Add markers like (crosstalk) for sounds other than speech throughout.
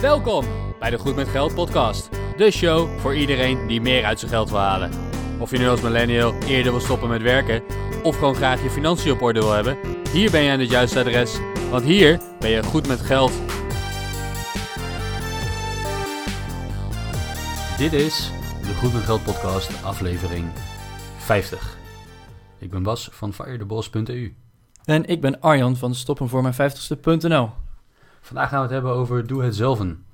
Welkom bij de Goed met Geld podcast. De show voor iedereen die meer uit zijn geld wil halen. Of je nu als millennial eerder wil stoppen met werken of gewoon graag je financiën op orde wil hebben, hier ben je aan het juiste adres, want hier ben je goed met geld. Dit is de Goed met Geld podcast, aflevering 50. Ik ben Bas van firetheboss.eu. En ik ben Arjan van stoppenvoormijn50ste.nl. Vandaag gaan we het hebben over doe het zelfen.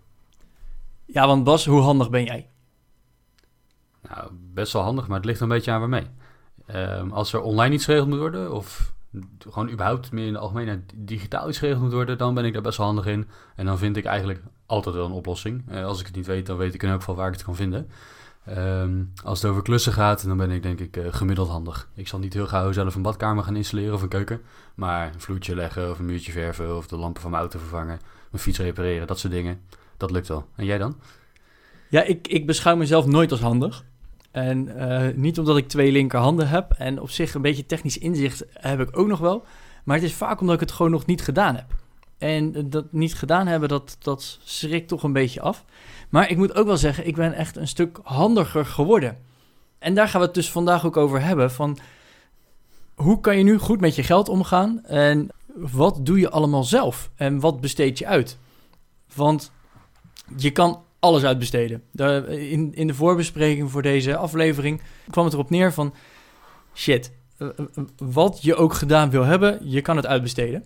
Ja, want Bas, hoe handig ben jij? Nou, best wel handig, maar het ligt een beetje aan waarmee. Ehm, als er online iets geregeld moet worden, of gewoon überhaupt meer in de algemeenheid digitaal iets geregeld moet worden, dan ben ik daar best wel handig in. En dan vind ik eigenlijk altijd wel een oplossing. Eh, als ik het niet weet, dan weet ik in elk geval waar ik het kan vinden. Ehm, als het over klussen gaat, dan ben ik denk ik eh, gemiddeld handig. Ik zal niet heel gauw zelf een badkamer gaan installeren of een keuken. Maar een vloertje leggen of een muurtje verven of de lampen van mijn auto vervangen. Mijn fiets repareren, dat soort dingen. Dat lukt wel. En jij dan? Ja, ik, ik beschouw mezelf nooit als handig. En eh, niet omdat ik twee linkerhanden heb. En op zich een beetje technisch inzicht heb ik ook nog wel. Maar het is vaak omdat ik het gewoon nog niet gedaan heb. En dat niet gedaan hebben, dat, dat schrikt toch een beetje af. Maar ik moet ook wel zeggen, ik ben echt een stuk handiger geworden. En daar gaan we het dus vandaag ook over hebben. Van hoe kan je nu goed met je geld omgaan? En wat doe je allemaal zelf? En wat besteed je uit? Want je kan alles uitbesteden. De, in, in de voorbespreking voor deze aflevering kwam het erop neer van... Shit, eh, eh, wat je ook gedaan wil hebben, je kan het uitbesteden.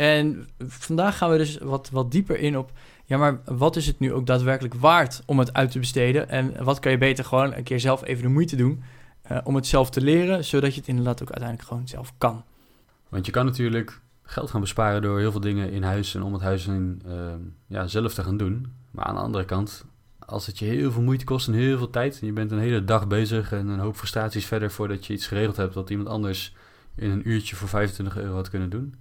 En vandaag gaan we dus wat, wat dieper in op... Ja, maar wat is het nu ook daadwerkelijk waard om het uit te besteden? En wat kan je beter gewoon een keer zelf even de moeite doen... Uh, om het zelf te leren, zodat je het inderdaad ook uiteindelijk gewoon zelf kan. Want je kan natuurlijk geld gaan besparen door heel veel dingen in huis en om het huis in, uh, ja, zelf te gaan doen. Maar aan de andere kant, als het je heel veel moeite kost en heel veel tijd, en je bent een hele dag bezig en een hoop frustraties verder voordat je iets geregeld hebt wat iemand anders in een uurtje voor 25 euro had kunnen doen,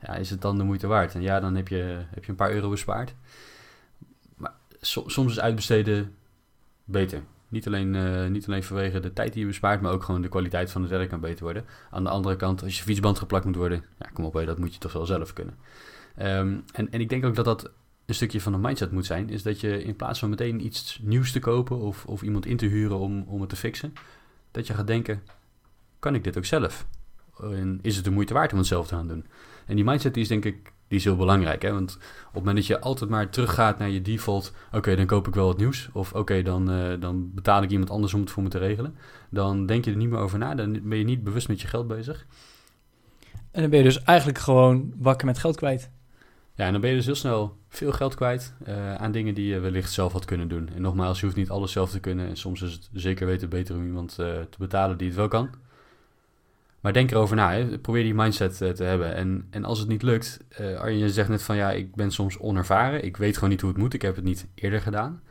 ja, is het dan de moeite waard? En ja, dan heb je, heb je een paar euro bespaard. Maar so, soms is uitbesteden beter. Niet alleen, uh, niet alleen vanwege de tijd die je bespaart, maar ook gewoon de kwaliteit van het werk kan beter worden. Aan de andere kant, als je fietsband geplakt moet worden, ja, kom op, dat moet je toch wel zelf kunnen. Um, en, en ik denk ook dat dat een stukje van de mindset moet zijn, is dat je in plaats van meteen iets nieuws te kopen of, of iemand in te huren om, om het te fixen, dat je gaat denken, kan ik dit ook zelf? En is het de moeite waard om het zelf te gaan doen? En die mindset die is denk ik die is heel belangrijk. Hè? Want op het moment dat je altijd maar teruggaat naar je default, oké, dan koop ik wel wat nieuws. Of oké, dan, uh, dan betaal ik iemand anders om het voor me te regelen. Dan denk je er niet meer over na. Dan ben je niet bewust met je geld bezig. En dan ben je dus eigenlijk gewoon wakker met geld kwijt. Ja, en dan ben je dus heel snel veel geld kwijt uh, aan dingen die je wellicht zelf had kunnen doen. En nogmaals, je hoeft niet alles zelf te kunnen. En soms is het zeker weten beter om iemand uh, te betalen die het wel kan. Maar denk erover na. Hè. Probeer die mindset uh, te hebben. En, en als het niet lukt, uh, Arjen, je zegt net van ja, ik ben soms onervaren. Ik weet gewoon niet hoe het moet. Ik heb het niet eerder gedaan.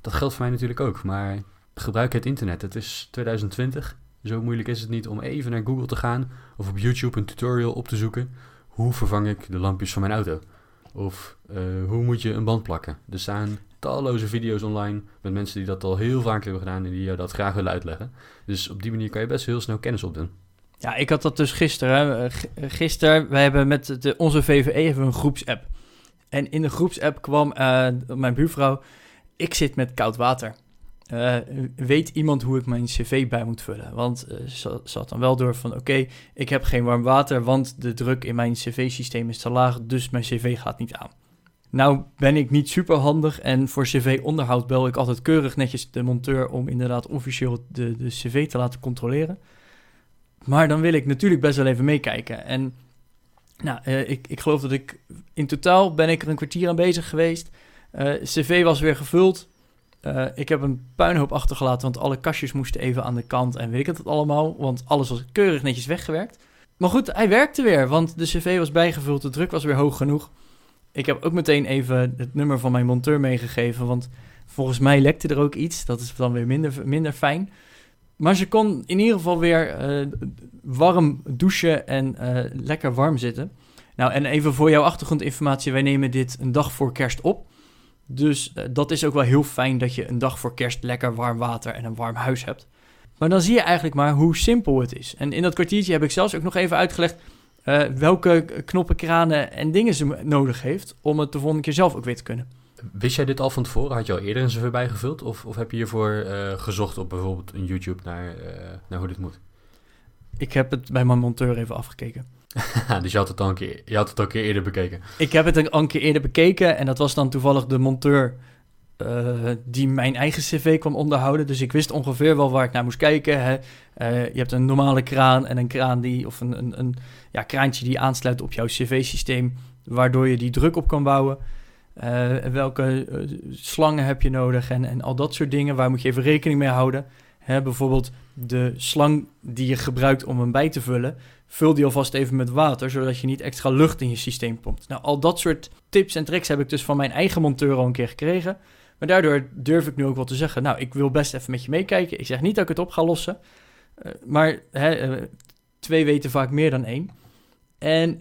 Dat geldt voor mij natuurlijk ook. Maar gebruik het internet. Het is 2020. Zo moeilijk is het niet om even naar Google te gaan of op YouTube een tutorial op te zoeken. Hoe vervang ik de lampjes van mijn auto? Of uh, hoe moet je een band plakken? Er staan talloze video's online met mensen die dat al heel vaak hebben gedaan en die jou dat graag willen uitleggen. Dus op die manier kan je best heel snel kennis opdoen. Ja, ik had dat dus gisteren. Gisteren, wij hebben met de, onze VVE hebben een groepsapp. En in de groepsapp kwam uh, mijn buurvrouw, ik zit met koud water. Weet iemand hoe ik mijn cv bij moet vullen? Want uh, ze, had dan wel door van, oké, ik heb geen warm water, want de druk in mijn cv-systeem is te laag, dus mijn cv gaat niet aan. Nou ben ik niet super handig en voor cv-onderhoud bel ik altijd keurig netjes de monteur om inderdaad officieel de, de cv te laten controleren. Maar dan wil ik natuurlijk best wel even meekijken. En nou, uh, ik, ik geloof dat ik in totaal ben ik er een kwartier aan bezig geweest. Uh, cv was weer gevuld. Uh, ik heb een puinhoop achtergelaten, want alle kastjes moesten even aan de kant en weet ik het allemaal. Want alles was keurig netjes weggewerkt. Maar goed, hij werkte weer, want de cv was bijgevuld, de druk was weer hoog genoeg. Ik heb ook meteen even het nummer van mijn monteur meegegeven, want volgens mij lekte er ook iets. Dat is dan weer minder, minder fijn. Maar ze kon in ieder geval weer uh, warm douchen en uh, lekker warm zitten. Nou, en even voor jouw achtergrondinformatie, wij nemen dit een dag voor kerst op. Dus uh, dat is ook wel heel fijn dat je een dag voor kerst lekker warm water en een warm huis hebt. Maar dan zie je eigenlijk maar hoe simpel het is. En in dat kwartiertje heb ik zelfs ook nog even uitgelegd welke knoppen, kranen en dingen ze nodig heeft om het de volgende keer zelf ook weer te kunnen. Wist jij dit al van tevoren? Had je al eerder een cv bijgevuld? Of, of heb je hiervoor uh, gezocht op bijvoorbeeld een YouTube naar, uh, naar hoe dit moet? Ik heb het bij mijn monteur even afgekeken. (laughs) dus je had, het al een keer, je had het al een keer eerder bekeken? Ik heb het al een keer eerder bekeken en dat was dan toevallig de monteur uh, die mijn eigen cv kwam onderhouden. Dus ik wist ongeveer wel waar ik naar moest kijken. Hè. Uh, je hebt een normale kraan en een kraan die, of een, een, een ja, kraantje die aansluit op jouw cv-systeem, waardoor je die druk op kan bouwen. Uh, welke slangen heb je nodig en, en al dat soort dingen. Waar moet je even rekening mee houden? Hè, bijvoorbeeld de slang die je gebruikt om hem bij te vullen. Vul die alvast even met water, zodat je niet extra lucht in je systeem pompt. Nou, al dat soort tips en tricks heb ik dus van mijn eigen monteur al een keer gekregen. Maar daardoor durf ik nu ook wel te zeggen, nou, ik wil best even met je meekijken. Ik zeg niet dat ik het op ga lossen. Uh, maar hè, twee weten vaak meer dan één. En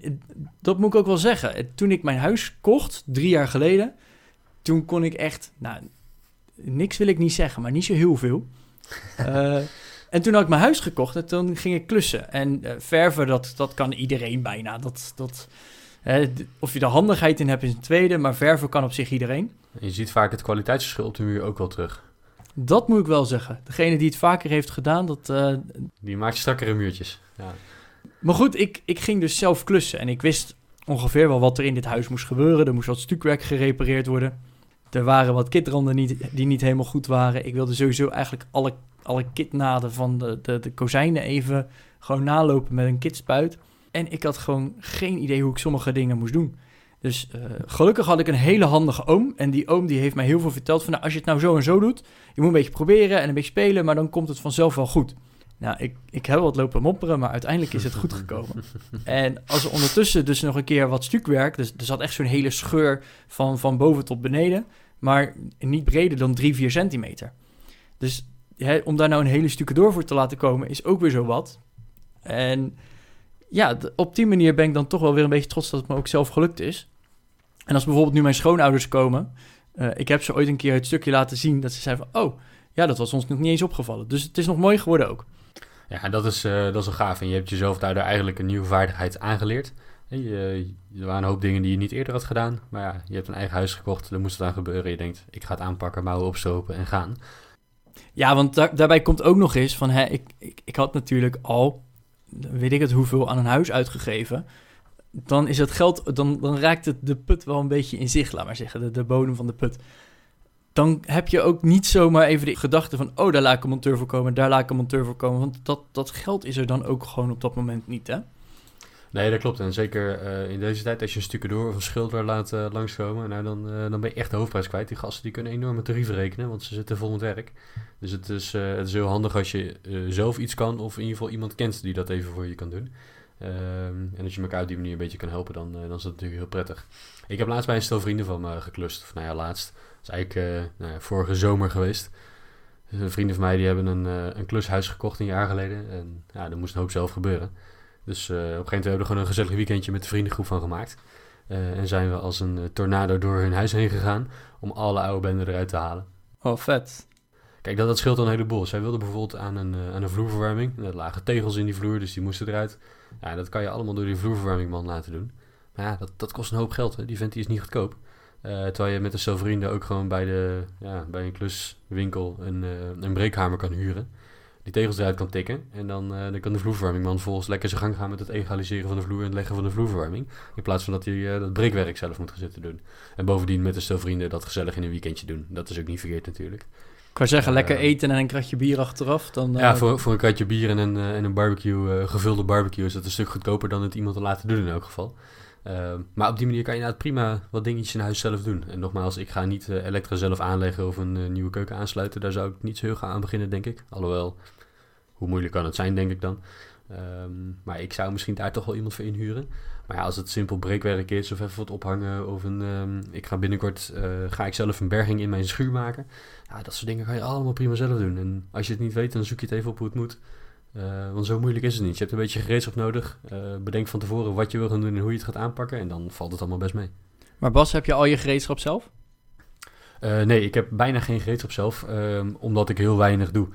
dat moet ik ook wel zeggen. Toen ik mijn huis kocht, drie jaar geleden, toen kon ik echt, nou, niks wil ik niet zeggen, maar niet zo heel veel. Uh, (laughs) en toen had ik mijn huis gekocht en toen ging ik klussen. En verven, dat, dat kan iedereen bijna. Dat, dat, of je er handigheid in hebt is een tweede, maar verven kan op zich iedereen. Je ziet vaak het kwaliteitsverschil op de muur ook wel terug. Dat moet ik wel zeggen. Degene die het vaker heeft gedaan, dat... Uh... Die maakt strakkere muurtjes, ja. Maar goed, ik, ik ging dus zelf klussen en ik wist ongeveer wel wat er in dit huis moest gebeuren. Er moest wat stukwerk gerepareerd worden. Er waren wat kitranden niet, die niet helemaal goed waren. Ik wilde sowieso eigenlijk alle, alle kitnaden van de, de, de kozijnen even gewoon nalopen met een kitspuit. En ik had gewoon geen idee hoe ik sommige dingen moest doen. Dus uh, gelukkig had ik een hele handige oom. En die oom die heeft mij heel veel verteld van... Nou, als je het nou zo en zo doet... je moet een beetje proberen en een beetje spelen... maar dan komt het vanzelf wel goed. Nou, ik, ik heb wat lopen mopperen... maar uiteindelijk is het goed gekomen. (laughs) en als er ondertussen dus nog een keer wat stukwerk... dus er zat echt zo'n hele scheur van, van boven tot beneden... maar niet breder dan 3, 4 centimeter. Dus hè, om daar nou een hele stukken door voor te laten komen... is ook weer zo wat. En ja, op die manier ben ik dan toch wel weer een beetje trots... dat het me ook zelf gelukt is... En als bijvoorbeeld nu mijn schoonouders komen, uh, ik heb ze ooit een keer het stukje laten zien dat ze zeiden van, oh, ja, dat was ons nog niet eens opgevallen. Dus het is nog mooi geworden ook. Ja, dat is, uh, dat is wel gaaf. En je hebt jezelf daardoor eigenlijk een nieuwe vaardigheid aangeleerd. Je, er waren een hoop dingen die je niet eerder had gedaan. Maar ja, je hebt een eigen huis gekocht, er moest het aan gebeuren. Je denkt, ik ga het aanpakken, mouwen opstropen en gaan. Ja, want daar, daarbij komt ook nog eens van, hè, ik, ik, ik had natuurlijk al, weet ik het hoeveel, aan een huis uitgegeven dan is het geld, dan, dan raakt het de put wel een beetje in zich, laat maar zeggen, de, de bodem van de put. Dan heb je ook niet zomaar even de gedachte van, oh, daar laat ik een monteur voor komen, daar laat ik een monteur voor komen. Want dat, dat geld is er dan ook gewoon op dat moment niet, hè? Nee, dat klopt. En zeker uh, in deze tijd, als je een stukje door of een schilder laat uh, langskomen, nou, dan, uh, dan ben je echt de hoofdprijs kwijt. Die gasten die kunnen enorme tarieven rekenen, want ze zitten vol met werk. Dus het is, het is heel handig als je zelf iets kan, of in ieder geval iemand kent die dat even voor je kan doen. Um, en als je elkaar op die manier een beetje kan helpen, dan, dan is dat natuurlijk heel prettig. Ik heb laatst bij een stel vrienden van me geklust. Of nou ja, laatst. Is eigenlijk uh, nou ja, vorige zomer geweest. Dus vrienden van mij die hebben een, uh, een klushuis gekocht een jaar geleden. En ja, er moest een hoop zelf gebeuren. Dus op een gegeven moment hebben we er gewoon een gezellig weekendje met de vriendengroep van gemaakt. en zijn we als een tornado door hun huis heen gegaan om alle oude benden eruit te halen. Oh, vet. Kijk, dat, dat scheelt een heleboel. Zij wilden bijvoorbeeld aan een, aan een vloerverwarming. Er lagen tegels in die vloer, dus die moesten eruit. Ja, dat kan je allemaal door die vloerverwarmingman laten doen. Maar ja, dat, dat kost een hoop geld. Hè. Die vent die is niet goedkoop. Uh, terwijl je met een stel vrienden ook gewoon bij, de, ja, bij een kluswinkel een, uh, een breekhamer kan huren. Die tegels eruit kan tikken. En dan, uh, dan kan de vloerverwarmingman volgens lekker zijn gang gaan met het egaliseren van de vloer en het leggen van de vloerverwarming. In plaats van dat hij dat breekwerk zelf moet gaan zitten doen. En bovendien met een stel vrienden dat gezellig in een weekendje doen. Dat is ook niet verkeerd natuurlijk. Ik kan zeggen, lekker eten en een kratje bier achteraf. Dan, ja, voor, voor een kratje bier en een, en een barbecue, gevulde barbecue, is dat een stuk goedkoper dan het iemand te laten doen in elk geval. Ehm, maar op die manier kan je nou prima wat dingetjes in huis zelf doen. En nogmaals, ik ga niet elektra zelf aanleggen of een nieuwe keuken aansluiten. Daar zou ik niet zo heel gaan aan beginnen, denk ik. Alhoewel, hoe moeilijk kan het zijn, denk ik dan. Um, maar ik zou misschien daar toch wel iemand voor inhuren. Maar ja, als het simpel breekwerk is of even wat ophangen of een... Um, ik ga binnenkort, uh, ga ik zelf een berging in mijn schuur maken. Ja, dat soort dingen kan je allemaal prima zelf doen. En als je het niet weet, dan zoek je het even op hoe het moet. Uh, want zo moeilijk is het niet. Je hebt een beetje gereedschap nodig. Uh, bedenk van tevoren wat je wil gaan doen en hoe je het gaat aanpakken. En dan valt het allemaal best mee. Maar Bas, heb je al je gereedschap zelf? nee, ik heb bijna geen gereedschap zelf. Um, omdat ik heel weinig doe.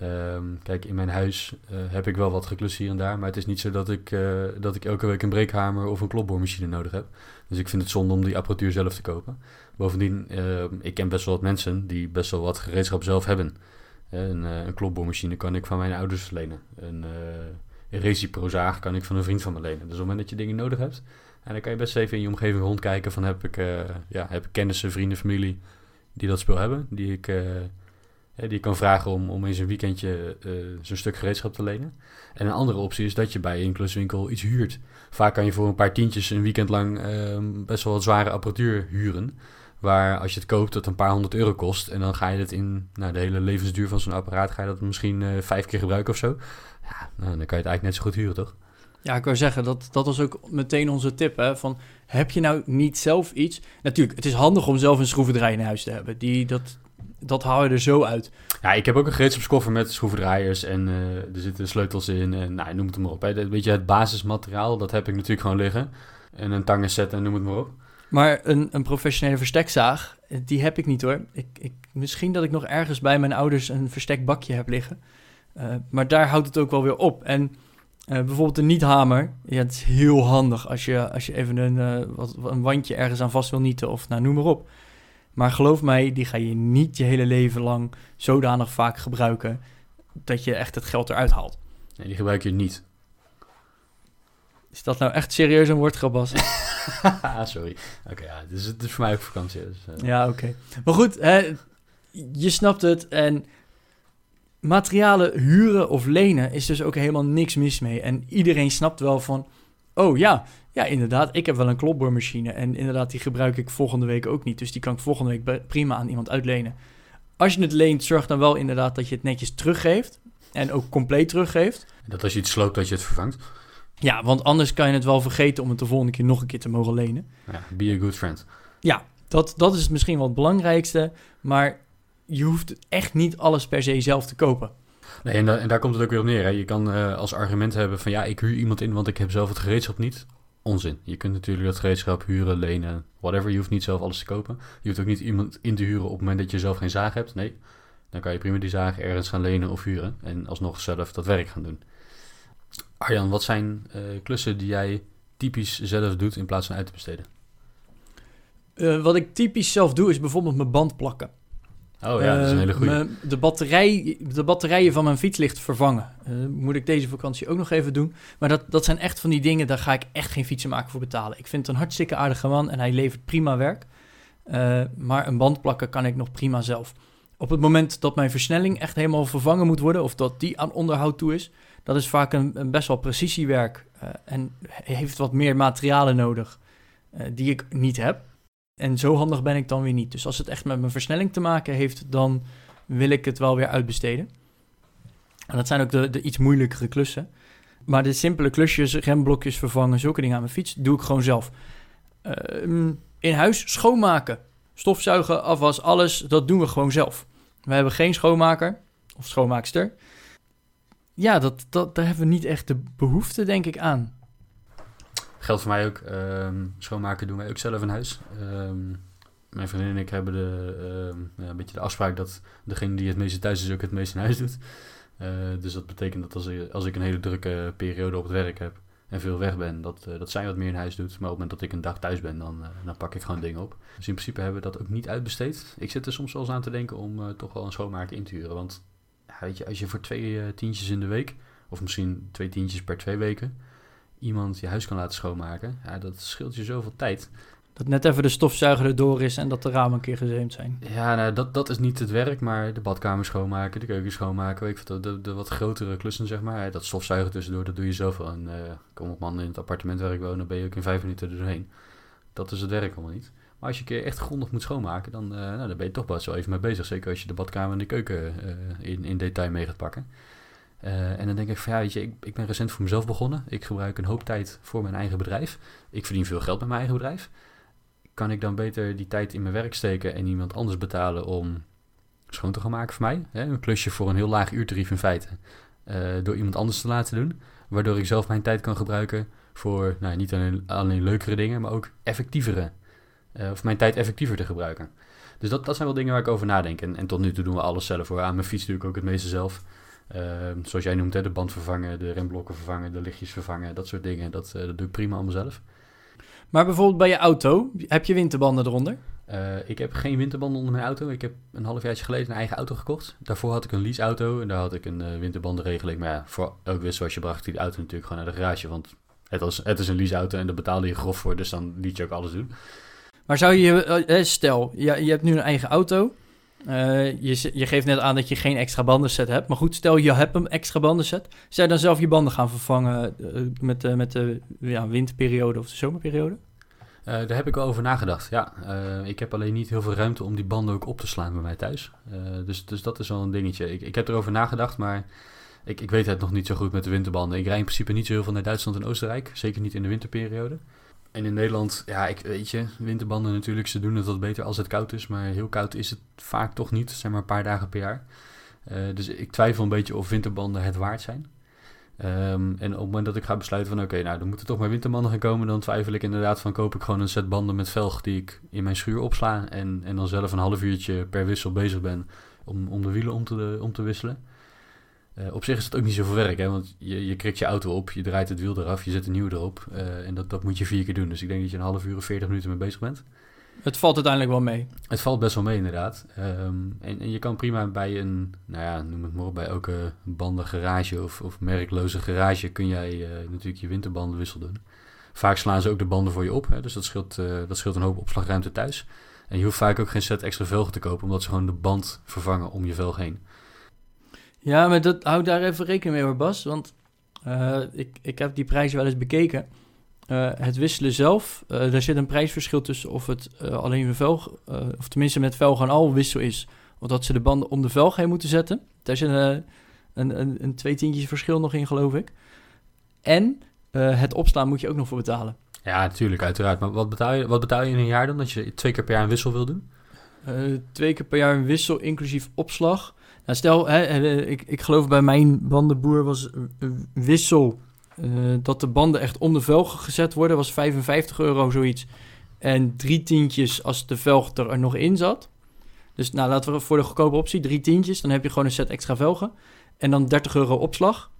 Ehm, kijk, in mijn huis eh, heb ik wel wat geklust hier en daar, maar het is niet zo dat ik, eh, dat ik elke week een breekhamer of een klopboormachine nodig heb. Dus ik vind het zonde om die apparatuur zelf te kopen. Bovendien, ehm, ik ken best wel wat mensen die best wel wat gereedschap zelf hebben. Een, uh, een klopboormachine kan ik van mijn ouders lenen. Een, een Recipro-zaag kan ik van een vriend van me lenen. Dus op het moment dat je dingen nodig hebt, en dan kan je best even in je omgeving rondkijken van heb ik, ja, heb ik kennissen, vrienden, familie die dat spul hebben, die ik die kan vragen om, om eens een weekendje uh, zo'n stuk gereedschap te lenen. En een andere optie is dat je bij een iets huurt. Vaak kan je voor een paar tientjes een weekend lang uh, best wel wat zware apparatuur huren. Waar als je het koopt, dat een paar honderd euro kost. En dan ga je het in nou, de hele levensduur van zo'n apparaat, ga je dat misschien uh, vijf keer gebruiken of zo. Ja, nou, dan kan je het eigenlijk net zo goed huren, toch? Ja, ik wou zeggen, dat, dat was ook meteen onze tip. Hè, van, heb je nou niet zelf iets? Natuurlijk, het is handig om zelf een schroevendraaier in huis te hebben. Die, dat, dat haal je er zo uit. Ja, ik heb ook een gereedschapskoffer met schroevendraaiers en uh, er zitten sleutels in en nou, noem het maar op. Hè. Weet je, het basismateriaal, dat heb ik natuurlijk gewoon liggen. En een tangenset en noem het maar op. Maar een, een professionele verstekzaag, die heb ik niet hoor. Ik, ik, misschien dat ik nog ergens bij mijn ouders een verstekbakje heb liggen. Uh, maar daar houdt het ook wel weer op. En uh, bijvoorbeeld een niet-hamer. Ja, het is heel handig als je, als je even een, wat, een wandje ergens aan vast wil nieten of nou, noem maar op. Maar geloof mij, die ga je niet je hele leven lang zodanig vaak gebruiken dat je echt het geld eruit haalt. Nee, die gebruik je niet. Is dat nou echt serieus een woordgrap, Bas? (laughs) Sorry. Oké, ja, dus het is voor mij ook vakantie. Dus, uh... Ja, oké. Maar goed, hè, je snapt het. En materialen huren of lenen is dus ook helemaal niks mis mee. En iedereen snapt wel van... Oh ja, ja, inderdaad. Ik heb wel een klopboormachine. En inderdaad, die gebruik ik volgende week ook niet. Dus die kan ik volgende week prima aan iemand uitlenen. Als je het leent, zorg dan wel inderdaad dat je het netjes teruggeeft. En ook compleet teruggeeft. Dat als je het sloopt, dat je het vervangt. Ja, want anders kan je het wel vergeten om het de volgende keer nog een keer te mogen lenen. Ja, be a good friend. Ja, dat, dat is misschien wel het belangrijkste. Maar je hoeft echt niet alles per se zelf te kopen. Nee, en, en daar komt het ook weer op neer. Hè. Je kan uh, als argument hebben van ja, ik huur iemand in, want ik heb zelf het gereedschap niet onzin. Je kunt natuurlijk dat gereedschap huren, lenen, whatever. Je hoeft niet zelf alles te kopen. Je hoeft ook niet iemand in te huren op het moment dat je zelf geen zaag hebt. Nee, dan kan je prima die zaag ergens gaan lenen of huren en alsnog zelf dat werk gaan doen. Arjan, wat zijn uh, klussen die jij typisch zelf doet in plaats van uit te besteden? Uh, wat ik typisch zelf doe is bijvoorbeeld mijn band plakken. Oh ja, dat is een hele goede. Uh, de, batterij, de batterijen van mijn fietslicht vervangen. Uh, moet ik deze vakantie ook nog even doen. Maar dat, dat zijn echt van die dingen, daar ga ik echt geen fietsenmaker voor betalen. Ik vind het een hartstikke aardige man en hij levert prima werk. Uh, maar een band plakken kan ik nog prima zelf. Op het moment dat mijn versnelling echt helemaal vervangen moet worden... of dat die aan onderhoud toe is... dat is vaak een, best wel precisiewerk... en heeft wat meer materialen nodig... die ik niet heb. En zo handig ben ik dan weer niet. Dus als het echt met mijn versnelling te maken heeft, dan wil ik het wel weer uitbesteden. En dat zijn ook de, de iets moeilijkere klussen. Maar de simpele klusjes, remblokjes vervangen, zulke dingen aan mijn fiets, doe ik gewoon zelf. Uh, in huis schoonmaken, stofzuigen, afwas, alles, dat doen we gewoon zelf. We hebben geen schoonmaker of schoonmaakster. Ja, dat, dat, daar hebben we niet echt de behoefte, denk ik, aan. Geldt voor mij ook. Um, schoonmaken doen wij ook zelf in huis. Um, mijn vriendin en ik hebben de, um, ja, een beetje de afspraak dat degene die het meeste thuis is ook het meeste in huis doet. Uh, dus dat betekent dat als ik, als ik een hele drukke periode op het werk heb en veel weg ben, dat, uh, dat zij wat meer in huis doet. Maar op het moment dat ik een dag thuis ben, dan, uh, dan pak ik gewoon dingen op. Dus in principe hebben we dat ook niet uitbesteed. Ik zit er soms wel eens aan te denken om toch wel een schoonmaker in te huren. Want weet je, als je voor twee tientjes in de week, of misschien twee tientjes per twee weken iemand je huis kan laten schoonmaken, ja, dat scheelt je zoveel tijd. Dat net even de stofzuiger erdoor is en dat de ramen een keer gezeemd zijn. Ja, nou, dat, dat is niet het werk, maar de badkamer schoonmaken, de keuken schoonmaken, weet ik de, de, de, wat grotere klussen, zeg maar. Dat stofzuigen tussendoor, dat doe je zelf wel. En uh, kom op man, in het appartement waar ik woon, dan ben je ook in vijf minuten er doorheen. Dat is het werk allemaal niet. Maar als je een keer echt grondig moet schoonmaken, dan, uh, nou, ben je toch best wel even mee bezig. Zeker als je de badkamer en de keuken uh, in, in detail mee gaat pakken. Uh, en dan denk ik van ja, weet je, ik, ik ben recent voor mezelf begonnen. Ik gebruik een hoop tijd voor mijn eigen bedrijf. Ik verdien veel geld met mijn eigen bedrijf. Kan ik dan beter die tijd in mijn werk steken en iemand anders betalen om schoon te gaan maken voor mij? Hè? Een klusje voor een heel laag uurtarief in feite. Door iemand anders te laten doen. Waardoor ik zelf mijn tijd kan gebruiken voor nou, niet alleen, alleen leukere dingen, maar ook effectievere. Uh, of mijn tijd effectiever te gebruiken. Dus dat, dat zijn wel dingen waar ik over nadenk. En, en tot nu toe doen we alles zelf hoor. Aan mijn fiets doe ik ook het meeste zelf. Ehm, zoals jij noemt, hè, de band vervangen, de remblokken vervangen, de lichtjes vervangen, dat soort dingen. Dat, eh, dat doe ik prima allemaal zelf. Maar bijvoorbeeld bij je auto, heb je winterbanden eronder? Eh, ik heb geen winterbanden onder mijn auto. Ik heb een halfjaartje geleden een eigen auto gekocht. Daarvoor had ik een leaseauto en daar had ik een winterbandenregeling. Maar ja, voor elk wisselwasje bracht die auto natuurlijk gewoon naar de garage. Want het, was, het is een leaseauto en daar betaalde je grof voor, dus dan liet je ook alles doen. Maar zou je, stel, je, je hebt nu een eigen auto. Uh, je, je geeft net aan dat je geen extra bandenset hebt. Maar goed, stel je hebt een extra bandenset. Zou je dan zelf je banden gaan vervangen met, uh, met de ja, winterperiode of de zomerperiode? daar heb ik wel over nagedacht, ja. ik heb alleen niet heel veel ruimte om die banden ook op te slaan bij mij thuis. dus, dus dat is wel een dingetje. Ik, ik heb erover nagedacht, maar ik, ik weet het nog niet zo goed met de winterbanden. Ik rijd in principe niet zo heel veel naar Duitsland en Oostenrijk. Zeker niet in de winterperiode. En in Nederland, ja, ik weet je, winterbanden natuurlijk, ze doen het wat beter als het koud is. Maar heel koud is het vaak toch niet, zeg maar een paar dagen per jaar. Uh, dus ik twijfel een beetje of winterbanden het waard zijn. Um, en op het moment dat ik ga besluiten van oké, nou dan moeten toch maar winterbanden gaan komen, dan twijfel ik inderdaad van koop ik gewoon een set banden met velg die ik in mijn schuur opsla en, en dan zelf een half uurtje per wissel bezig ben om, om de wielen om te, om te wisselen. Uh, op zich is het ook niet zoveel werk, hè, want je, je krikt je auto op, je draait het wiel eraf, je zet een nieuwe erop. Uh, en dat, dat moet je vier keer doen. Dus ik denk dat je een half uur of veertig minuten mee bezig bent. Het valt uiteindelijk wel mee. Het valt best wel mee, inderdaad. Um, en, en, je kan prima bij een, nou ja, noem het maar op, bij elke bandengarage of, of merkloze garage kun jij uh, natuurlijk je winterbandenwissel doen. Vaak slaan ze ook de banden voor je op, hè, dus dat scheelt, dat scheelt een hoop opslagruimte thuis. En je hoeft vaak ook geen set extra velgen te kopen, omdat ze gewoon de band vervangen om je velg heen. Ja, maar dat, hou daar even rekening mee hoor, Bas. Want uh, ik, ik heb die prijzen wel eens bekeken. Uh, het wisselen zelf, uh, daar zit een prijsverschil tussen of het alleen een velg, of tenminste met velg en al wissel is. Of dat ze de banden om de velg heen moeten zetten. Daar zit een, een, een, een twee tientjes verschil nog in, geloof ik. En het opslaan moet je ook nog voor betalen. Ja, natuurlijk, uiteraard. Maar wat betaal je, wat betaal je in een jaar dan, dat je twee keer per jaar een wissel wil doen? twee keer per jaar een wissel, inclusief opslag. Nou, stel, hè, ik, ik geloof bij mijn bandenboer was een wissel uh, dat de banden echt om de velgen gezet worden, was 55 euro zoiets. En drie tientjes als de velg er nog in zat. Dus nou, laten we voor de goedkope optie, drie tientjes. Dan heb je gewoon een set extra velgen. En dan 30 euro opslag.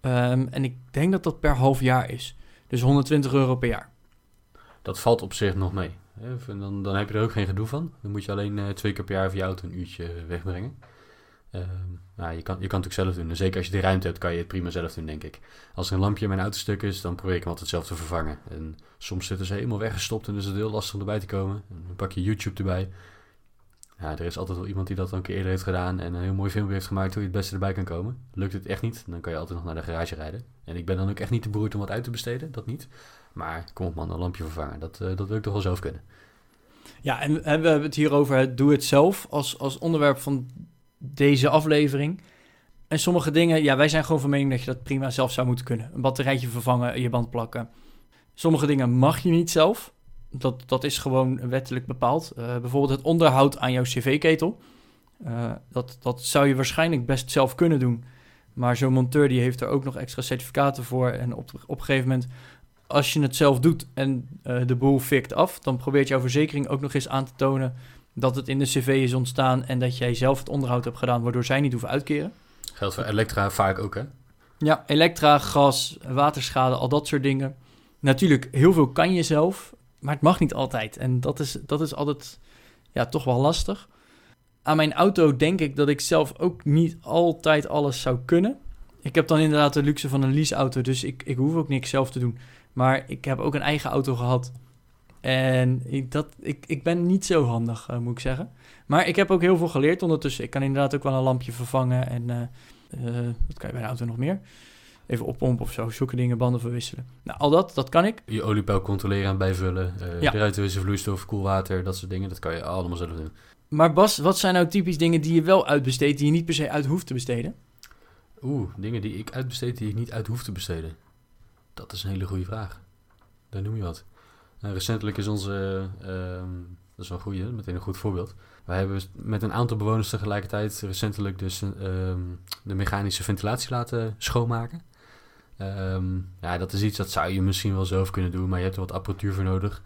Um, en ik denk dat dat per half jaar is. Dus 120 euro per jaar. Dat valt op zich nog mee. Dan, dan heb je er ook geen gedoe van. Dan moet je alleen twee keer per jaar voor je auto een uurtje wegbrengen. Uh, nou, je, kan, je kan het ook zelf doen. En zeker als je de ruimte hebt, kan je het prima zelf doen, denk ik. Als er een lampje in mijn auto stuk is, dan probeer ik hem altijd zelf te vervangen. En soms zitten ze helemaal weggestopt en is het heel lastig om erbij te komen. En dan pak je YouTube erbij. Ja, er is altijd wel iemand die dat al een keer eerder heeft gedaan en een heel mooi filmpje heeft gemaakt hoe je het beste erbij kan komen. Lukt het echt niet, dan kan je altijd nog naar de garage rijden. En ik ben dan ook echt niet te beroerd om wat uit te besteden, dat niet. Maar kom op man, een lampje vervangen, dat, uh, dat wil ik toch wel zelf kunnen. Ja, en, en we hebben het hier over het doe het zelf als, als onderwerp van deze aflevering. En sommige dingen, ja, wij zijn gewoon van mening dat je dat prima zelf zou moeten kunnen. Een batterijtje vervangen, je band plakken. Sommige dingen mag je niet zelf. Dat, dat is gewoon wettelijk bepaald. Uh, bijvoorbeeld het onderhoud aan jouw cv-ketel. Uh, dat, dat zou je waarschijnlijk best zelf kunnen doen. Maar zo'n monteur die heeft er ook nog extra certificaten voor. En op, op een gegeven moment, als je het zelf doet en uh, de boel fikt af... dan probeert jouw verzekering ook nog eens aan te tonen dat het in de cv is ontstaan en dat jij zelf het onderhoud hebt gedaan, waardoor zij niet hoeven uitkeren. Geldt voor elektra vaak ook, hè? Ja, elektra, gas, waterschade, al dat soort dingen. Natuurlijk, heel veel kan je zelf, maar het mag niet altijd. En dat is, dat is altijd ja, toch wel lastig. Aan mijn auto denk ik dat ik zelf ook niet altijd alles zou kunnen. Ik heb dan inderdaad de luxe van een leaseauto, dus ik, ik hoef ook niks zelf te doen. Maar ik heb ook een eigen auto gehad en ik, dat, ik, ik ben niet zo handig, uh, moet ik zeggen. Maar ik heb ook heel veel geleerd ondertussen. Ik kan inderdaad ook wel een lampje vervangen. En uh, uh, wat kan je bij de auto nog meer? Even oppompen of zo, zulke dingen, banden verwisselen. Nou, al dat, dat kan ik. Je oliepeil controleren en bijvullen. ja. Eruit vloeistof, koelwater, dat soort dingen. Dat kan je allemaal zelf doen. Maar Bas, wat zijn nou typisch dingen die je wel uitbesteedt... die je niet per se uit hoeft te besteden? Oeh, dingen die ik uitbesteed die ik niet uit hoef te besteden. Dat is een hele goede vraag. Daar noem je wat. Nou, recentelijk is onze, ehm, dat is wel een meteen een goed voorbeeld. Wij hebben met een aantal bewoners tegelijkertijd recentelijk dus ehm, de mechanische ventilatie laten schoonmaken. Um, ja, dat is iets dat zou je misschien wel zelf kunnen doen, maar je hebt er wat apparatuur voor nodig.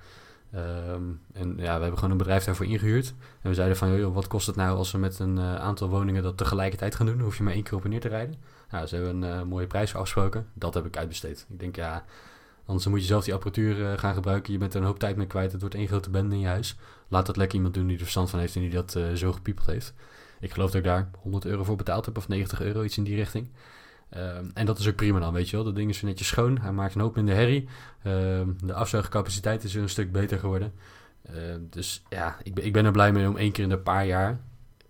Ehm, en ja, we hebben gewoon een bedrijf daarvoor ingehuurd. En we zeiden van, wat kost het nou als we met een eh, aantal woningen dat tegelijkertijd gaan doen? Hoef je maar één keer op en neer te rijden. Nou, ze hebben een eh, mooie prijs afgesproken. Dat heb ik uitbesteed. Ik denk, ja, anders moet je zelf die apparatuur eh, gaan gebruiken. Je bent er een hoop tijd mee kwijt. Het wordt één grote bende in je huis. Laat dat lekker iemand doen die er verstand van heeft en die dat zo gepiepeld heeft. Ik geloof dat ik daar 100 euro voor betaald heb of 90 euro, iets in die richting. Ehm, en dat is ook prima dan, weet je wel. Dat ding is weer netjes schoon. Hij maakt een hoop minder herrie. Ehm, de afzuigcapaciteit is weer een stuk beter geworden. Ehm, dus ja, ik ben, ik ben er blij mee om één keer in een paar jaar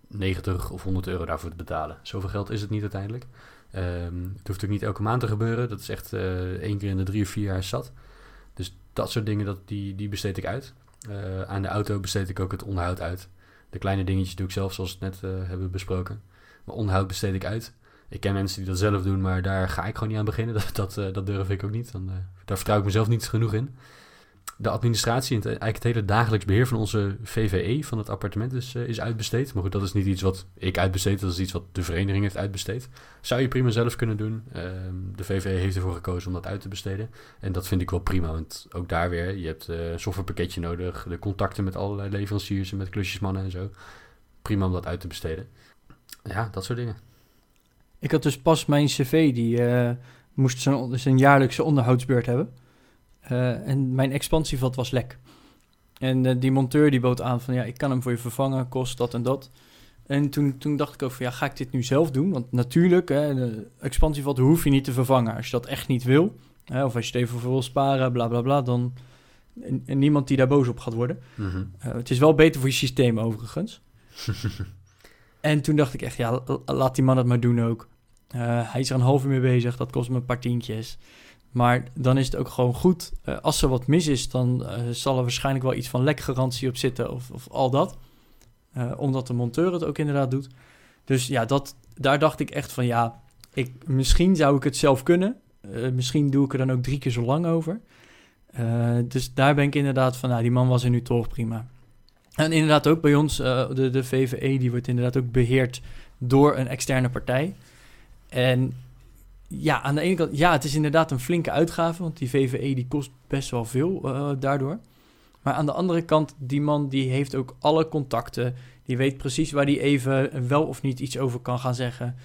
90 of 100 euro daarvoor te betalen. Zoveel geld is het niet uiteindelijk. het hoeft ook niet elke maand te gebeuren. Dat is echt uh, één keer in de drie of vier jaar zat. Dus dat soort dingen, dat, die, die besteed ik uit. Uh, aan de auto besteed ik ook het onderhoud uit. De kleine dingetjes doe ik zelf, zoals we het net uh, hebben besproken. Maar onderhoud besteed ik uit. Ik ken mensen die dat zelf doen, maar daar ga ik gewoon niet aan beginnen. (laughs) Dat, dat, dat durf ik ook niet. Dan, daar vertrouw ik mezelf niet genoeg in. De administratie en eigenlijk het hele dagelijks beheer van onze VVE, van het appartement, is, uh, is uitbesteed. Maar goed, dat is niet iets wat ik uitbesteed, dat is iets wat de vereniging heeft uitbesteed. Zou je prima zelf kunnen doen. Ehm, de VVE heeft ervoor gekozen om dat uit te besteden. En dat vind ik wel prima, want ook daar weer, je hebt een softwarepakketje nodig, de contacten met allerlei leveranciers en met klusjesmannen en zo. Prima om dat uit te besteden. Ja, dat soort dingen. Ik had dus pas mijn cv, die uh, moest zijn, zijn jaarlijkse onderhoudsbeurt hebben. Uh, en mijn expansievat was lek. En uh, die monteur die bood aan van, ja, ik kan hem voor je vervangen, kost dat en dat. En toen, toen dacht ik ook van, ja, ga ik dit nu zelf doen? Want natuurlijk, hè, de expansievat hoef je niet te vervangen. Als je dat echt niet wil, hè, of als je het even voor wil sparen, bla bla bla, dan... En, en niemand die daar boos op gaat worden. Mm -hmm. het is wel beter voor je systeem overigens. (laughs) En toen dacht ik echt, ja, laat die man het maar doen ook. Hij is er een half uur mee bezig, dat kost me een paar tientjes. Maar dan is het ook gewoon goed. Uh, als er wat mis is, dan uh, zal er waarschijnlijk wel iets van lekgarantie op zitten of, of al dat. omdat de monteur het ook inderdaad doet. Dus ja, dat, daar dacht ik echt van ja, ik, misschien zou ik het zelf kunnen. misschien doe ik er dan ook drie keer zo lang over. dus daar ben ik inderdaad van, nou, die man was er nu toch prima. En inderdaad ook bij ons, de, de VVE, die wordt inderdaad ook beheerd door een externe partij. En ja, aan de ene kant, ja, het is inderdaad een flinke uitgave, want die VVE die kost best wel veel uh, daardoor. Maar aan de andere kant, die man die heeft ook alle contacten, die weet precies waar hij even wel of niet iets over kan gaan zeggen.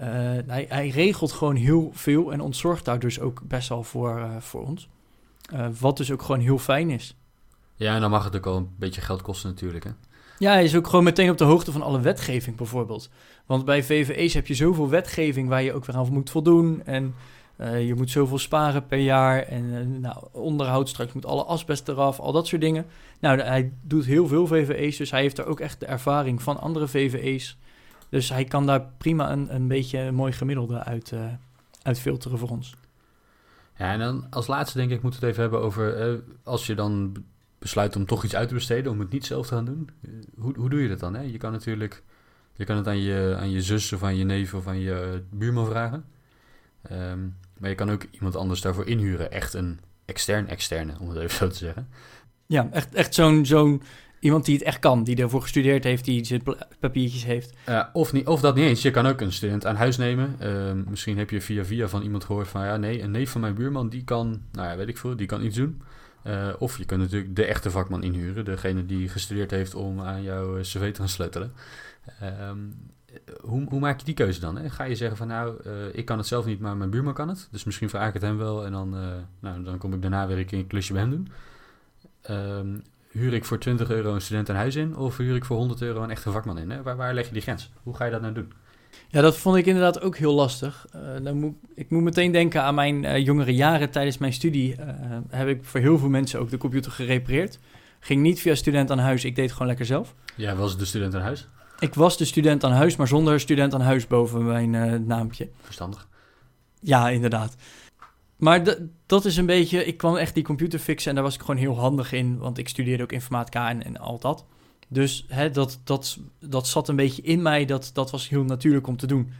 Uh, hij, regelt gewoon heel veel en ontzorgt daar dus ook best wel voor, voor ons. wat dus ook gewoon heel fijn is. Ja, en dan mag het ook al een beetje geld kosten natuurlijk, hè? Ja, hij is ook gewoon meteen op de hoogte van alle wetgeving bijvoorbeeld. Want bij VVE's heb je zoveel wetgeving waar je ook weer aan moet voldoen. En uh, je moet zoveel sparen per jaar. En uh, nou, onderhoud straks moet alle asbest eraf, al dat soort dingen. Nou, hij doet heel veel VVE's, dus hij heeft er ook echt de ervaring van andere VVE's. Dus hij kan daar prima een, een beetje een mooi gemiddelde uit, uh, uit filteren voor ons. Ja, en dan als laatste denk ik moeten we het even hebben over... als je dan besluit om toch iets uit te besteden, om het niet zelf te gaan doen. Hoe, hoe doe je dat dan? Hè? Je kan natuurlijk je kan het aan je, aan je zus of aan je neef of aan je buurman vragen. Um, maar je kan ook iemand anders daarvoor inhuren. Echt een extern externe, om het even zo te zeggen. Ja, echt, echt zo'n zo'n iemand die het echt kan. Die ervoor gestudeerd heeft, die zijn papiertjes heeft. Uh, of, niet, of dat niet eens. Je kan ook een student aan huis nemen. Uh, misschien heb je via via van iemand gehoord van... ja, nee, een neef van mijn buurman, die kan... nou ja, weet ik veel, die kan iets doen. Uh, of je kunt natuurlijk de echte vakman inhuren. Degene die gestudeerd heeft om aan jouw cv te gaan sleutelen. Um, hoe, hoe, maak je die keuze dan? Hè? Ga je zeggen van nou, uh, ik kan het zelf niet, maar mijn buurman kan het. Dus misschien vraag ik het hem wel en dan, nou, dan kom ik daarna weer een een klusje bij hem doen. Um, huur ik voor 20 euro een student een huis in of huur ik voor 100 euro een echte vakman in? Hè? Waar leg je die grens? Hoe ga je dat nou doen? Ja, dat vond ik inderdaad ook heel lastig. Uh, dan moet, ik moet meteen denken aan mijn uh, jongere jaren. Tijdens mijn studie uh, heb ik voor heel veel mensen ook de computer gerepareerd. Ging niet via student aan huis, ik deed het gewoon lekker zelf. Ja, was de student aan huis? Ik was de student aan huis, maar zonder student aan huis boven mijn naampje. Verstandig. Ja, inderdaad. Maar dat is een beetje... Ik kwam echt die computer fixen en daar was ik gewoon heel handig in. Want ik studeerde ook informatica en, en al dat. Dus hè, dat, dat, dat zat een beetje in mij, dat, dat was heel natuurlijk om te doen.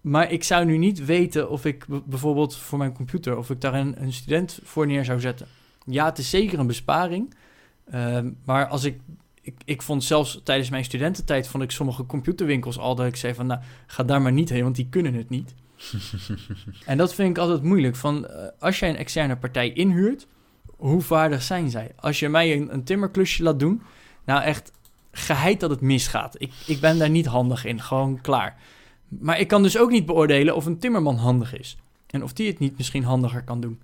Maar ik zou nu niet weten of ik bijvoorbeeld voor mijn computer, of ik daar een, een student voor neer zou zetten. Ja, het is zeker een besparing. Uh, maar als ik, ik, ik vond zelfs tijdens mijn studententijd, vond ik sommige computerwinkels al dat ik zei van, nou, ga daar maar niet heen, want die kunnen het niet. (laughs) en dat vind ik altijd moeilijk. Van, uh, als jij een externe partij inhuurt, hoe vaardig zijn zij? Als je mij een, een timmerklusje laat doen, nou echt geheid dat het misgaat. Ik, ik ben daar niet handig in, gewoon klaar. Maar ik kan dus ook niet beoordelen of een timmerman handig is. En of die het niet misschien handiger kan doen.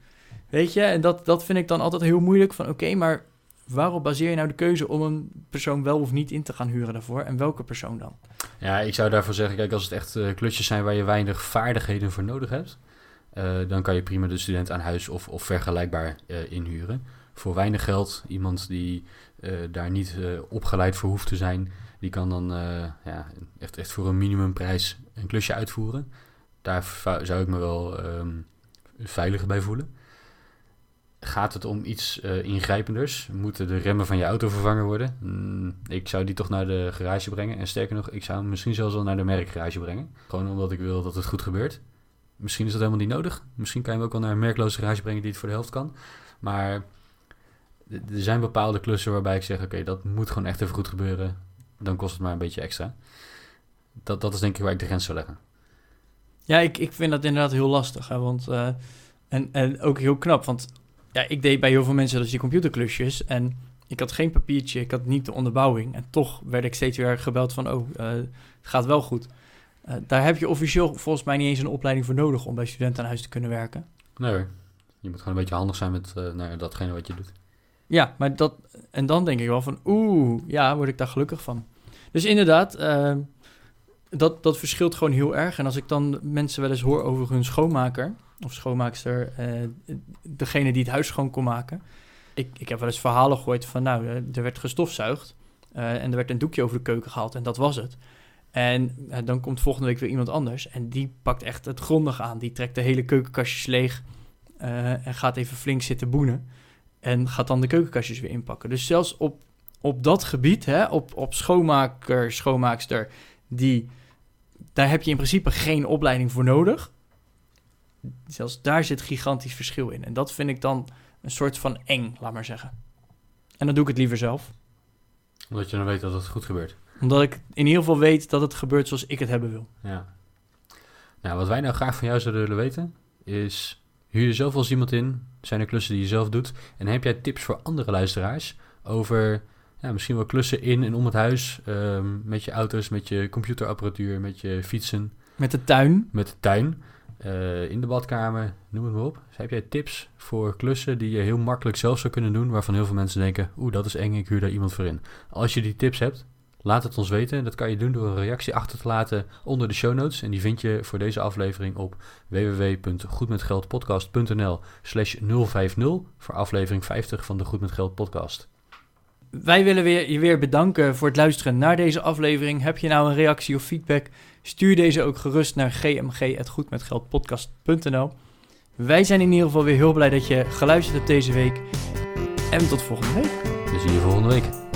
Weet je, en dat, dat vind ik dan altijd heel moeilijk. Van oké, maar waarop baseer je nou de keuze om een persoon wel of niet in te gaan huren daarvoor? En welke persoon dan? Ja, ik zou daarvoor zeggen, kijk, als het echt uh, klusjes zijn waar je weinig vaardigheden voor nodig hebt, uh, dan kan je prima de student aan huis of, of vergelijkbaar uh, inhuren. Voor weinig geld, iemand die daar niet opgeleid voor hoeft te zijn, die kan dan ja, echt, echt voor een minimumprijs een klusje uitvoeren. Daar zou ik me wel um, veiliger bij voelen. Gaat het om iets ingrijpenders? Moeten de remmen van je auto vervangen worden? Mm, ik zou die toch naar de garage brengen. En sterker nog, ik zou hem misschien zelfs wel naar de merkgarage brengen. Gewoon omdat ik wil dat het goed gebeurt. Misschien is dat helemaal niet nodig. Misschien kan je hem ook wel naar een merkloze garage brengen die het voor de helft kan. Maar er zijn bepaalde klussen waarbij ik zeg: oké, dat moet gewoon echt even goed gebeuren. Dan kost het maar een beetje extra. Dat, dat is denk ik waar ik de grens zou leggen. Ja, ik, ik vind dat inderdaad heel lastig. Hè? Want, uh, en, en ook heel knap. Want ja, ik deed bij heel veel mensen dus die computerklusjes. En ik had geen papiertje, ik had niet de onderbouwing. En toch werd ik steeds weer gebeld van, oh, uh, het gaat wel goed. Uh, daar heb je officieel volgens mij niet eens een opleiding voor nodig om bij studenten aan huis te kunnen werken. Nee. Je moet gewoon een beetje handig zijn met uh, nou, datgene wat je doet. Ja, maar dat... En dan denk ik wel van, oeh, ja, word ik daar gelukkig van. Dus inderdaad, dat, dat verschilt gewoon heel erg. En als ik dan mensen wel eens hoor over hun schoonmaker of schoonmaakster, uh, degene die het huis schoon kon maken. Ik, ik heb wel eens verhalen gehoord van, nou, eh, er werd gestofzuigd en er werd een doekje over de keuken gehaald en dat was het. En dan komt volgende week weer iemand anders en die pakt echt het grondig aan. Die trekt de hele keukenkastjes leeg en gaat even flink zitten boenen. En gaat dan de keukenkastjes weer inpakken. Dus zelfs op, op dat gebied, hè, op, op schoonmaker, schoonmaakster, die, daar heb je in principe geen opleiding voor nodig zelfs daar zit gigantisch verschil in. En dat vind ik dan een soort van eng, laat maar zeggen. En dan doe ik het liever zelf. Omdat je dan weet dat het goed gebeurt. Omdat ik in ieder geval weet dat het gebeurt zoals ik het hebben wil. Ja. Nou, wat wij nou graag van jou zouden willen weten, is... Huur je zelf als iemand in? Zijn er klussen die je zelf doet? En heb jij tips voor andere luisteraars over ja, misschien wel klussen in en om het huis? Um, met je auto's, met je computerapparatuur, met je fietsen. Met de tuin. Met de tuin. Uh, in de badkamer, noem het maar op. Dus heb jij tips voor klussen die je heel makkelijk zelf zou kunnen doen, waarvan heel veel mensen denken, oeh, dat is eng, ik huur daar iemand voor in. Als je die tips hebt, laat het ons weten. Dat kan je doen door een reactie achter te laten onder de show notes. En die vind je voor deze aflevering op www.goedmetgeldpodcast.nl slash 050 voor aflevering 50 van de Goed Met Geld podcast. Wij willen weer, je weer bedanken voor het luisteren naar deze aflevering. Heb je nou een reactie of feedback? Stuur deze ook gerust naar gmg.goedmetgeldpodcast.nl. Wij zijn in ieder geval weer heel blij dat je geluisterd hebt deze week. En tot volgende week. We zien je volgende week.